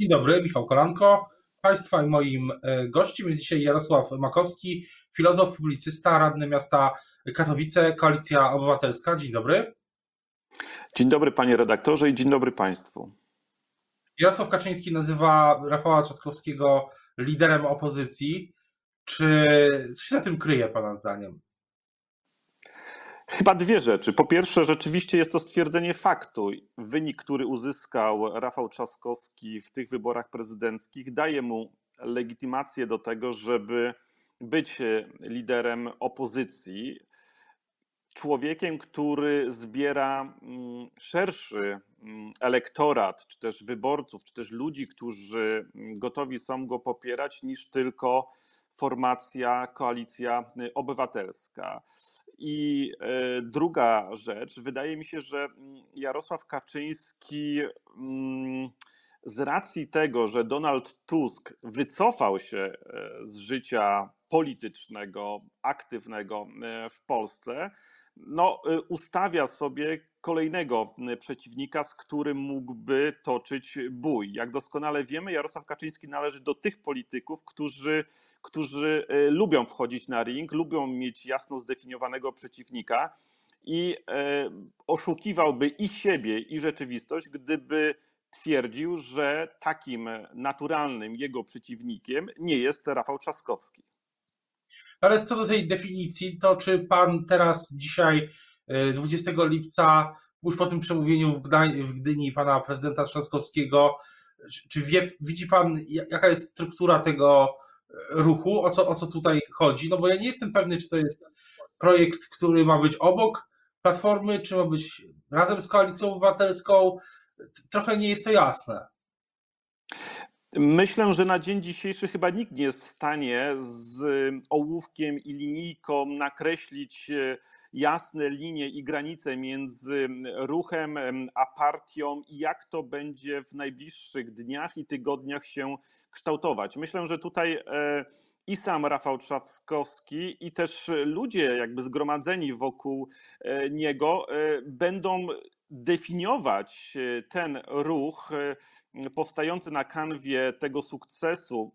Dzień dobry, Michał Kolanko. Państwa i moim e, gościem jest dzisiaj Jarosław Makowski, filozof, publicysta, radny miasta Katowice, Koalicja Obywatelska. Dzień dobry. Dzień dobry panie redaktorze i dzień dobry państwu. Jarosław Kaczyński nazywa Rafała Trzaskowskiego liderem opozycji. Czy co się za tym kryje pana zdaniem? Chyba dwie rzeczy. Po pierwsze, rzeczywiście jest to stwierdzenie faktu. Wynik, który uzyskał Rafał Trzaskowski w tych wyborach prezydenckich, daje mu legitymację do tego, żeby być liderem opozycji. Człowiekiem, który zbiera mm, szerszy mm, elektorat, czy też wyborców, czy też ludzi, którzy gotowi są go popierać, niż tylko formacja, koalicja obywatelska. I e, druga rzecz, wydaje mi się, że mm, Jarosław Kaczyński mm, z racji tego, że Donald Tusk wycofał się e, z życia politycznego, aktywnego e, w Polsce, no, ustawia sobie kolejnego przeciwnika, z którym mógłby toczyć bój. Jak doskonale wiemy, Jarosław Kaczyński należy do tych polityków, którzy którzy e, lubią wchodzić na ring, lubią mieć jasno zdefiniowanego przeciwnika i e, oszukiwałby i siebie, i rzeczywistość, gdyby twierdził, że takim naturalnym jego przeciwnikiem nie jest Rafał Trzaskowski. Ale co do tej definicji, to czy pan teraz dzisiaj, 20 e, lipca, już po tym przemówieniu w, Gdań, w Gdyni pana prezydenta Trzaskowskiego, czy wie, widzi pan, jaka jest struktura tego ruchu, o co, o co tutaj chodzi, no bo ja nie jestem pewny, czy to jest projekt, który ma być obok Platformy, czy ma być razem z Koalicją Obywatelską. Trochę nie jest to jasne. Myślę, że na dzień dzisiejszy chyba nikt nie jest w stanie z ołówkiem i linijką nakreślić e, jasne linie i granice między ruchem a partią i jak to będzie w najbliższych dniach i tygodniach się kształtować. Myślę, że tutaj e, i sam Rafał Trzaskowski, i też ludzie jakby zgromadzeni wokół e, niego e, będą definiować ten ruch powstający na kanwie tego sukcesu,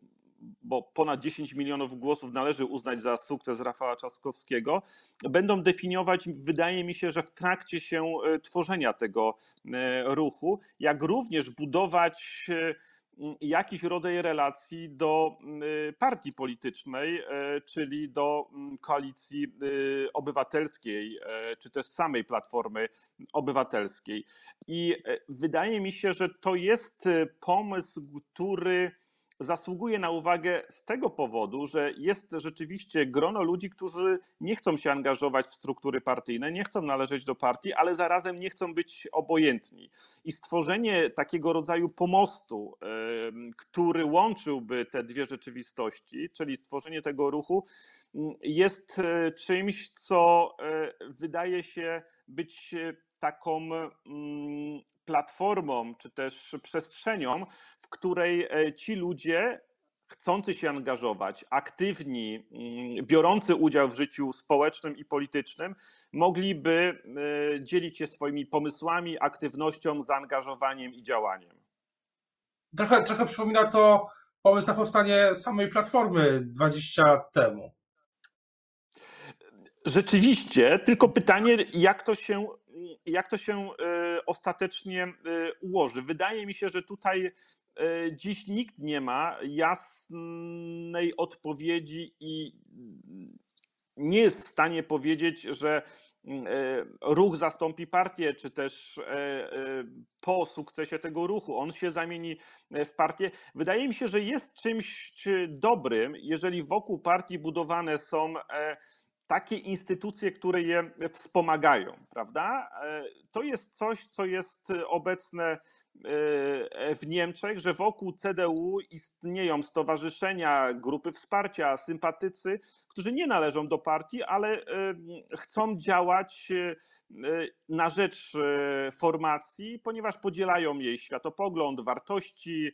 bo ponad 10 milionów głosów należy uznać za sukces Rafała Trzaskowskiego, będą definiować, wydaje mi się, że w trakcie się tworzenia tego ruchu, jak również budować jakiś rodzaj relacji do partii politycznej, e, czyli do mm, koalicji obywatelskiej, e, czy też samej Platformy Obywatelskiej. I e, wydaje mi się, że to jest pomysł, który zasługuje na uwagę z tego powodu, że jest rzeczywiście grono ludzi, którzy nie chcą się angażować w struktury partyjne, nie chcą należeć do partii, ale zarazem nie chcą być obojętni. I stworzenie takiego rodzaju pomostu, który łączyłby te dwie rzeczywistości, czyli stworzenie tego ruchu, jest e, czymś, co e, wydaje się być e, taką platformą czy też przestrzenią, w której e, ci ludzie chcący się angażować, aktywni, mm, biorący udział w życiu społecznym i politycznym, mogliby e, dzielić się swoimi pomysłami, aktywnością, zaangażowaniem i działaniem. Trochę, trochę przypomina to pomysł na powstanie samej platformy 20 lat temu. Rzeczywiście, tylko pytanie, jak to się, jak to się e, ostatecznie ułoży. Wydaje mi się, że tutaj E, dziś nikt nie ma jasnej odpowiedzi i nie jest w stanie powiedzieć, że e, ruch zastąpi partię, czy też e, po sukcesie tego ruchu on się zamieni w partię. Wydaje mi się, że jest czymś dobrym, jeżeli wokół partii budowane są takie instytucje, które je wspomagają, prawda? To jest coś, co jest obecne E, w Niemczech, że wokół CDU istnieją stowarzyszenia, grupy wsparcia, sympatycy, którzy nie należą do partii, ale chcą działać e, na rzecz e, formacji, ponieważ podzielają jej światopogląd, wartości, e,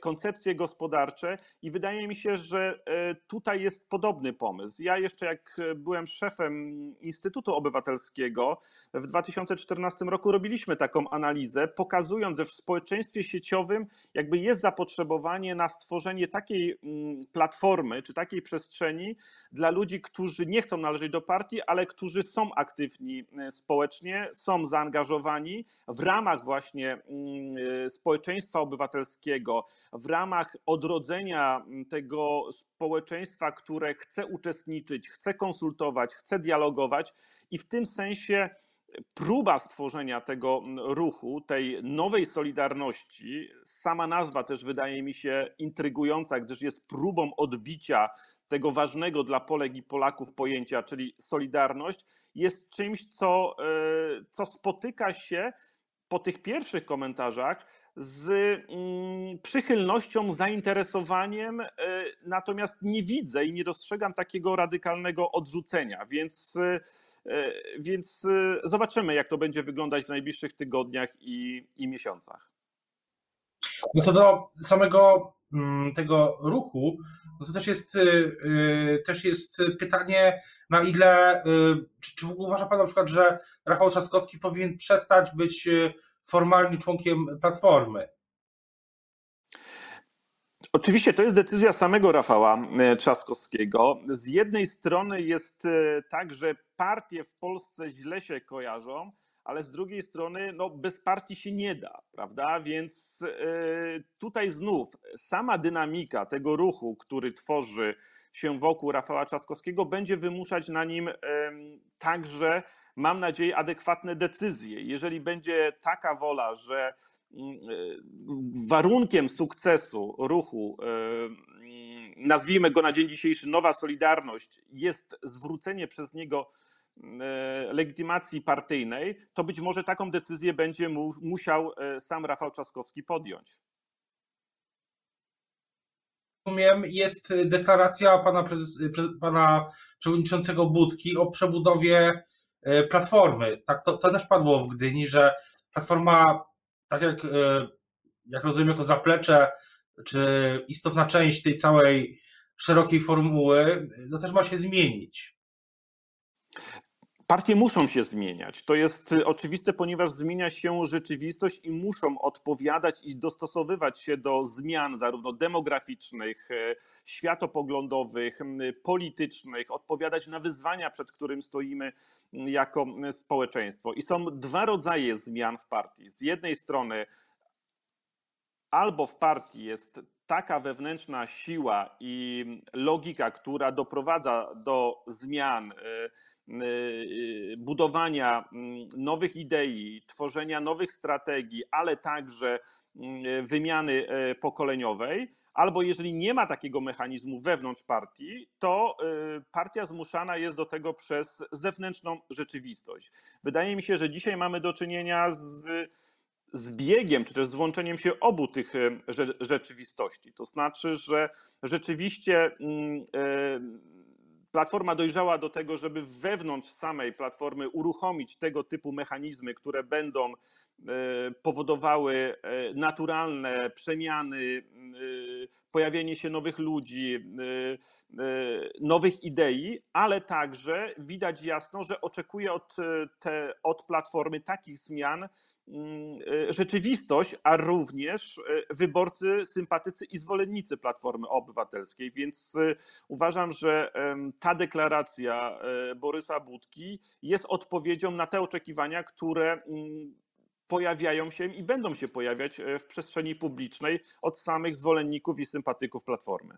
koncepcje gospodarcze i wydaje mi się, że e, tutaj jest podobny pomysł. Ja jeszcze jak byłem szefem Instytutu Obywatelskiego w 2014 roku robiliśmy taką analizę, pokazując, że w społeczeństwie sieciowym jakby jest zapotrzebowanie na stworzenie takiej mm, platformy czy takiej przestrzeni dla ludzi, którzy nie chcą należeć do partii, ale którzy są aktywni społecznie, są zaangażowani w ramach właśnie mm, społeczeństwa obywatelskiego, w ramach odrodzenia mm, tego społeczeństwa, które chce uczestniczyć, chce konsultować, chce dialogować i w tym sensie próba stworzenia tego mm, ruchu, tej nowej solidarności, sama nazwa też wydaje mi się intrygująca, gdyż jest próbą odbicia tego ważnego dla Polek i Polaków pojęcia, czyli solidarność, jest czymś, co, e, co spotyka się po tych pierwszych komentarzach z mm, przychylnością, zainteresowaniem, e, natomiast nie widzę i nie dostrzegam takiego radykalnego odrzucenia, więc, e, więc zobaczymy, jak to będzie wyglądać w najbliższych tygodniach i, i miesiącach. No co do samego mm, tego ruchu, no to też jest, też jest pytanie, na ile, czy, czy w ogóle uważa Pan na przykład, że Rafał Trzaskowski powinien przestać być formalnie członkiem Platformy? Oczywiście to jest decyzja samego Rafała Trzaskowskiego. Z jednej strony jest tak, że partie w Polsce źle się kojarzą, ale z drugiej strony no, bez partii się nie da, prawda? Więc e, tutaj znów sama dynamika tego ruchu, który tworzy się wokół Rafała Trzaskowskiego, będzie wymuszać na nim także, mam nadzieję, adekwatne decyzje. Jeżeli będzie taka wola, że mm, e, warunkiem sukcesu ruchu, e, nazwijmy go na dzień dzisiejszy Nowa Solidarność, jest zwrócenie przez niego E, legitymacji partyjnej, to być może taką decyzję będzie mu, musiał sam Rafał Trzaskowski podjąć. Rozumiem, jest deklaracja pana, prezes, pana przewodniczącego Budki o przebudowie platformy. Tak, to, to też padło w Gdyni, że platforma, tak jak, jak rozumiem, jako zaplecze, czy istotna część tej całej szerokiej formuły, to też ma się zmienić. Partie muszą się zmieniać. To jest y, oczywiste, ponieważ zmienia się rzeczywistość i muszą odpowiadać i dostosowywać się do zmian zarówno demograficznych, y, światopoglądowych, politycznych, odpowiadać na wyzwania, przed którym stoimy jako społeczeństwo. I są dwa rodzaje zmian w partii. Z jednej strony albo w partii jest taka wewnętrzna siła i logika, która doprowadza do zmian, y, budowania mm, nowych idei, tworzenia nowych strategii, ale także mm, wymiany e, pokoleniowej. Albo jeżeli nie ma takiego mechanizmu wewnątrz partii, to y, partia zmuszana jest do tego przez zewnętrzną rzeczywistość. Wydaje mi się, że dzisiaj mamy do czynienia z zbiegiem, czy też złączeniem się obu tych e, rzeczywistości. To znaczy, że rzeczywiście e, Platforma dojrzała do tego, żeby wewnątrz samej platformy uruchomić tego typu mechanizmy, które będą e, powodowały naturalne przemiany, pojawienie się nowych ludzi, nowych idei, ale także widać jasno, że oczekuje od, te, od platformy takich zmian, e, rzeczywistość, a również e, wyborcy, sympatycy i zwolennicy Platformy Obywatelskiej. Więc e, uważam, że ta deklaracja Borysa Budki jest odpowiedzią na te oczekiwania, które mm, pojawiają się i będą się pojawiać w przestrzeni publicznej od samych zwolenników i sympatyków Platformy.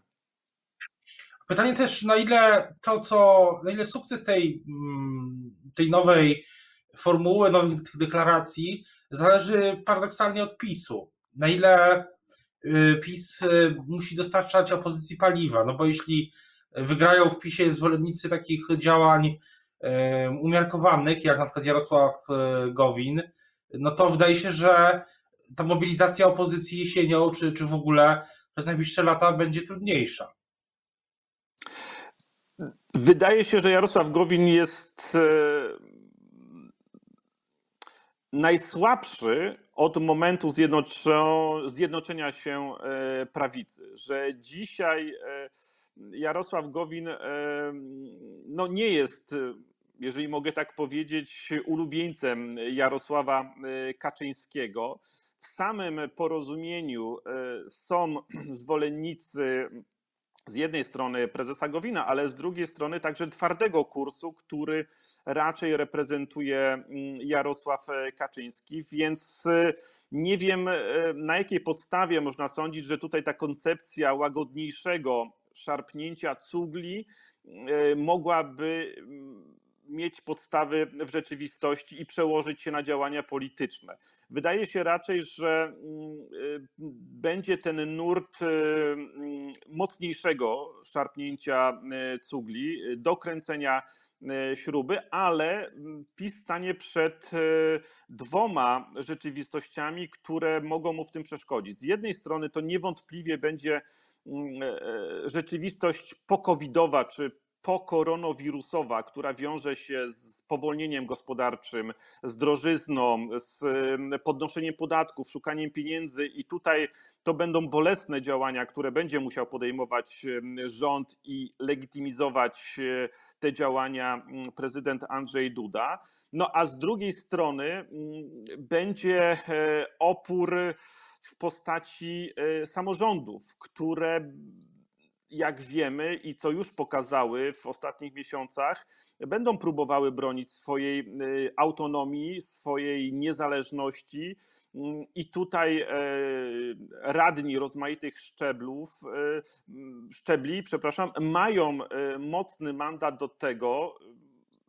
Pytanie też, na ile to, co, na ile sukces tej, mm, tej nowej formuły, nowych tych deklaracji zależy paradoksalnie od PiSu. Na ile y, PiS y, musi dostarczać opozycji paliwa, no bo jeśli wygrają w PiSie zwolennicy takich działań y, umiarkowanych, jak na przykład Jarosław Gowin, no to wydaje się, że ta mobilizacja opozycji jesienią, czy, czy w ogóle przez najbliższe lata będzie trudniejsza. Wydaje się, że Jarosław Gowin jest najsłabszy od momentu zjednoczenia się prawicy, że dzisiaj Jarosław Gowin no nie jest jeżeli mogę tak powiedzieć, ulubieńcem Jarosława e, Kaczyńskiego. W samym porozumieniu e, są zwolennicy z jednej strony prezesa Gowina, ale z drugiej strony także twardego kursu, który raczej reprezentuje mm, Jarosław e, Kaczyński, więc nie wiem na jakiej podstawie można sądzić, że tutaj ta koncepcja łagodniejszego szarpnięcia cugli mogłaby mm, mieć podstawy w rzeczywistości i przełożyć się na działania polityczne. Wydaje się raczej, że mm, y, będzie ten nurt y, mm, mocniejszego szarpnięcia y, cugli, dokręcenia śruby, ale mm, PiS stanie przed dwoma rzeczywistościami, które mogą mu w tym przeszkodzić. Z jednej strony to niewątpliwie będzie rzeczywistość pokowidowa czy pokoronawirusowa, która wiąże się z powolnieniem gospodarczym, z drożyzną, z podnoszeniem podatków, szukaniem pieniędzy i tutaj to będą bolesne działania, które będzie musiał podejmować rząd i legitymizować e, te działania prezydent Andrzej Duda. No a z drugiej strony będzie e, opór w postaci e, samorządów, które jak wiemy i co już pokazały w ostatnich miesiącach, będą próbowały bronić swojej y, autonomii, swojej niezależności. Mm, I tutaj e, radni rozmaitych szczeblów, e, szczebli, przepraszam, mają e, mocny mandat do tego,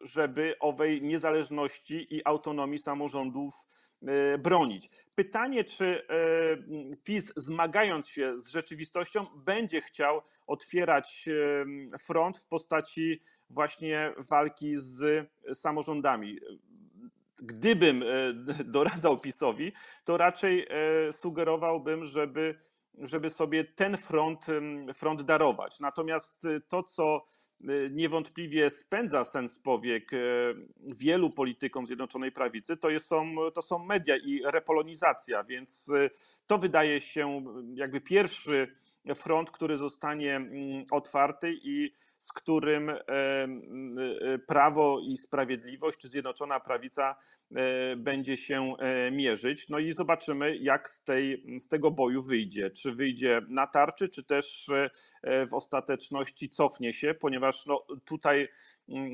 żeby owej niezależności i autonomii samorządów bronić. Pytanie, czy PiS, zmagając się z rzeczywistością, będzie chciał otwierać front w postaci właśnie walki z samorządami. Gdybym e, doradzał PiSowi, to raczej e, sugerowałbym, żeby, żeby sobie ten front, front darować. Natomiast e, to, co niewątpliwie spędza sens powiek wielu politykom Zjednoczonej Prawicy, to, są, to są media i repolonizacja, więc to wydaje się jakby pierwszy front, który zostanie mm, otwarty i z którym e, e, Prawo i Sprawiedliwość czy Zjednoczona Prawica e, będzie się mierzyć. No i zobaczymy, jak z, tej, z tego boju wyjdzie. Czy wyjdzie na tarczy, czy też w ostateczności cofnie się, ponieważ no, tutaj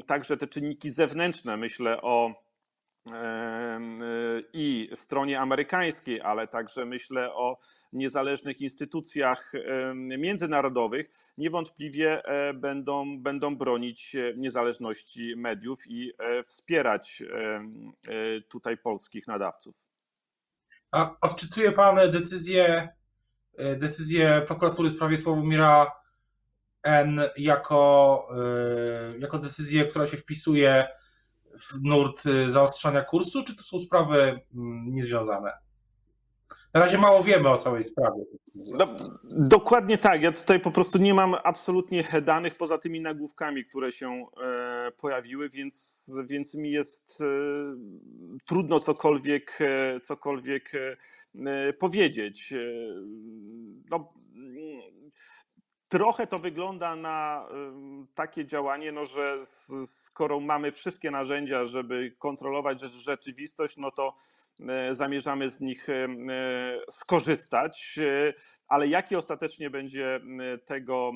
także te czynniki zewnętrzne, myślę o i stronie amerykańskiej, ale także myślę o niezależnych instytucjach międzynarodowych, niewątpliwie e, będą, będą bronić niezależności mediów i e, wspierać e, tutaj polskich nadawców. A odczytuje Pan decyzję, decyzję prokuratury w sprawie Sławomira N jako, jako decyzję, która się wpisuje nurt y, zaostrzania kursu, czy to są sprawy mm, niezwiązane? Na razie mało wiemy o całej sprawie. No, dokładnie tak. Ja tutaj po prostu nie mam absolutnie danych poza tymi nagłówkami, które się e, pojawiły, więc, więc mi jest e, trudno cokolwiek, e, cokolwiek powiedzieć. No, Trochę to wygląda na takie działanie, no, że skoro mamy wszystkie narzędzia, żeby kontrolować rzeczywistość, no to e, zamierzamy z nich e, skorzystać. E, ale jaki ostatecznie będzie tego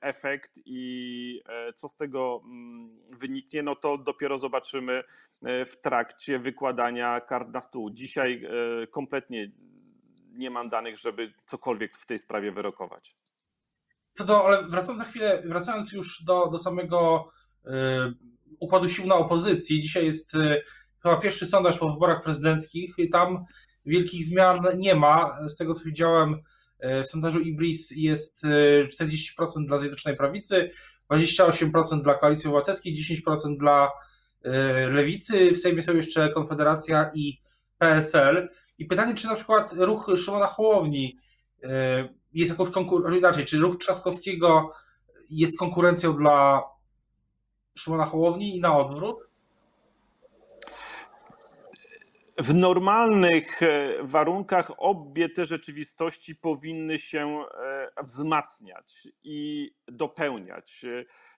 efekt i co z tego wyniknie, no to dopiero zobaczymy w trakcie wykładania kart na stół. Dzisiaj kompletnie nie mam danych, żeby cokolwiek w tej sprawie wyrokować. Co do, ale wracając za chwilę, wracając już do, do samego y, układu sił na opozycji, dzisiaj jest y, chyba pierwszy sondaż po wyborach prezydenckich i tam wielkich zmian nie ma. Z tego co widziałem y, w sondażu Ibris jest 40% dla Zjednoczonej Prawicy, 28% dla Koalicji Obywatelskiej, 10% dla Lewicy. W Sejmie są jeszcze Konfederacja i PSL. I pytanie, czy na przykład ruch Szymona Hołowni jest jakąś konkurencją, inaczej, czy ruch Trzaskowskiego jest konkurencją dla Szymona Hołowni i na odwrót? W normalnych e, warunkach obie te rzeczywistości powinny się e, wzmacniać i dopełniać.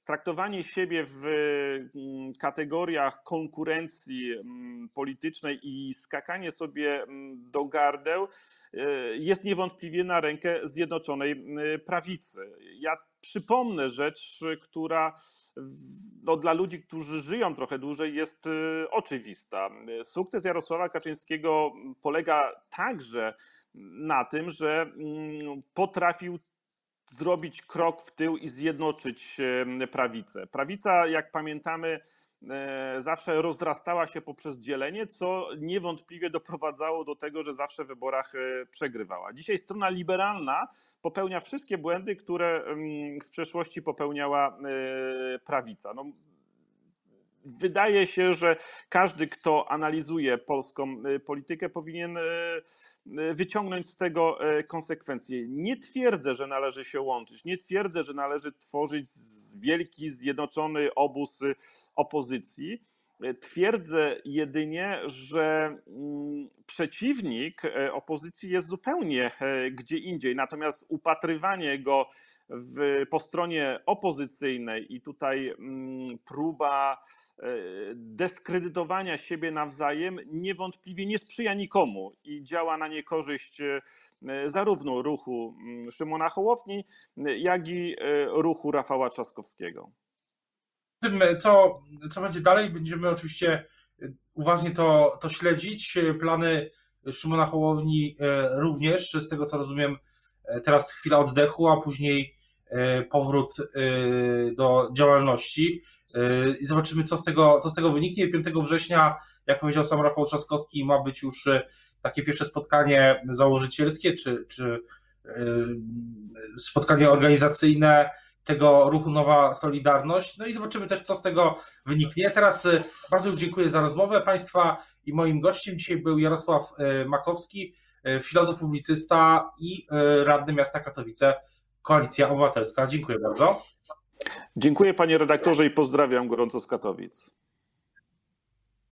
Traktowanie siebie w mm, kategoriach konkurencji mm, politycznej i skakanie sobie mm, do gardeł e, jest niewątpliwie na rękę Zjednoczonej Prawicy. Ja przypomnę rzecz, która no, dla ludzi, którzy żyją trochę dłużej, jest y, oczywista. Sukces Jarosława Kaczyńskiego polega także na tym, że mm, potrafił zrobić krok w tył i zjednoczyć prawicę. Prawica, jak pamiętamy, zawsze rozrastała się poprzez dzielenie, co niewątpliwie doprowadzało do tego, że zawsze w wyborach e, przegrywała. Dzisiaj strona liberalna popełnia wszystkie błędy, które w przeszłości popełniała e, prawica. No, wydaje się, że każdy, kto analizuje polską politykę, powinien wyciągnąć z tego konsekwencje. Nie twierdzę, że należy się łączyć, nie twierdzę, że należy tworzyć wielki, zjednoczony obóz opozycji. Twierdzę jedynie, że mm, przeciwnik e, opozycji jest zupełnie e, gdzie indziej, natomiast upatrywanie go w, po stronie opozycyjnej i tutaj mm, próba e, dyskredytowania siebie nawzajem niewątpliwie nie sprzyja nikomu i działa na niekorzyść zarówno ruchu mm, Szymona Hołowni, jak i ruchu Rafała Trzaskowskiego tym, co, co będzie dalej, będziemy oczywiście uważnie to, to śledzić. Plany Szymona Hołowni e, również, z tego co rozumiem, e, teraz chwila oddechu, a później e, powrót do działalności. I zobaczymy, co z tego, co z tego wyniknie. 5 września, jak powiedział sam Rafał Trzaskowski, ma być już takie pierwsze spotkanie założycielskie, czy, czy spotkanie organizacyjne tego ruchu Nowa Solidarność. No i zobaczymy też, co z tego wyniknie. Teraz bardzo dziękuję za rozmowę Państwa i moim gościem dzisiaj był Jarosław Makowski, filozof, publicysta i radny miasta Katowice, Koalicja Obywatelska. Dziękuję bardzo. Dziękuję panie redaktorze i pozdrawiam gorąco z Katowic.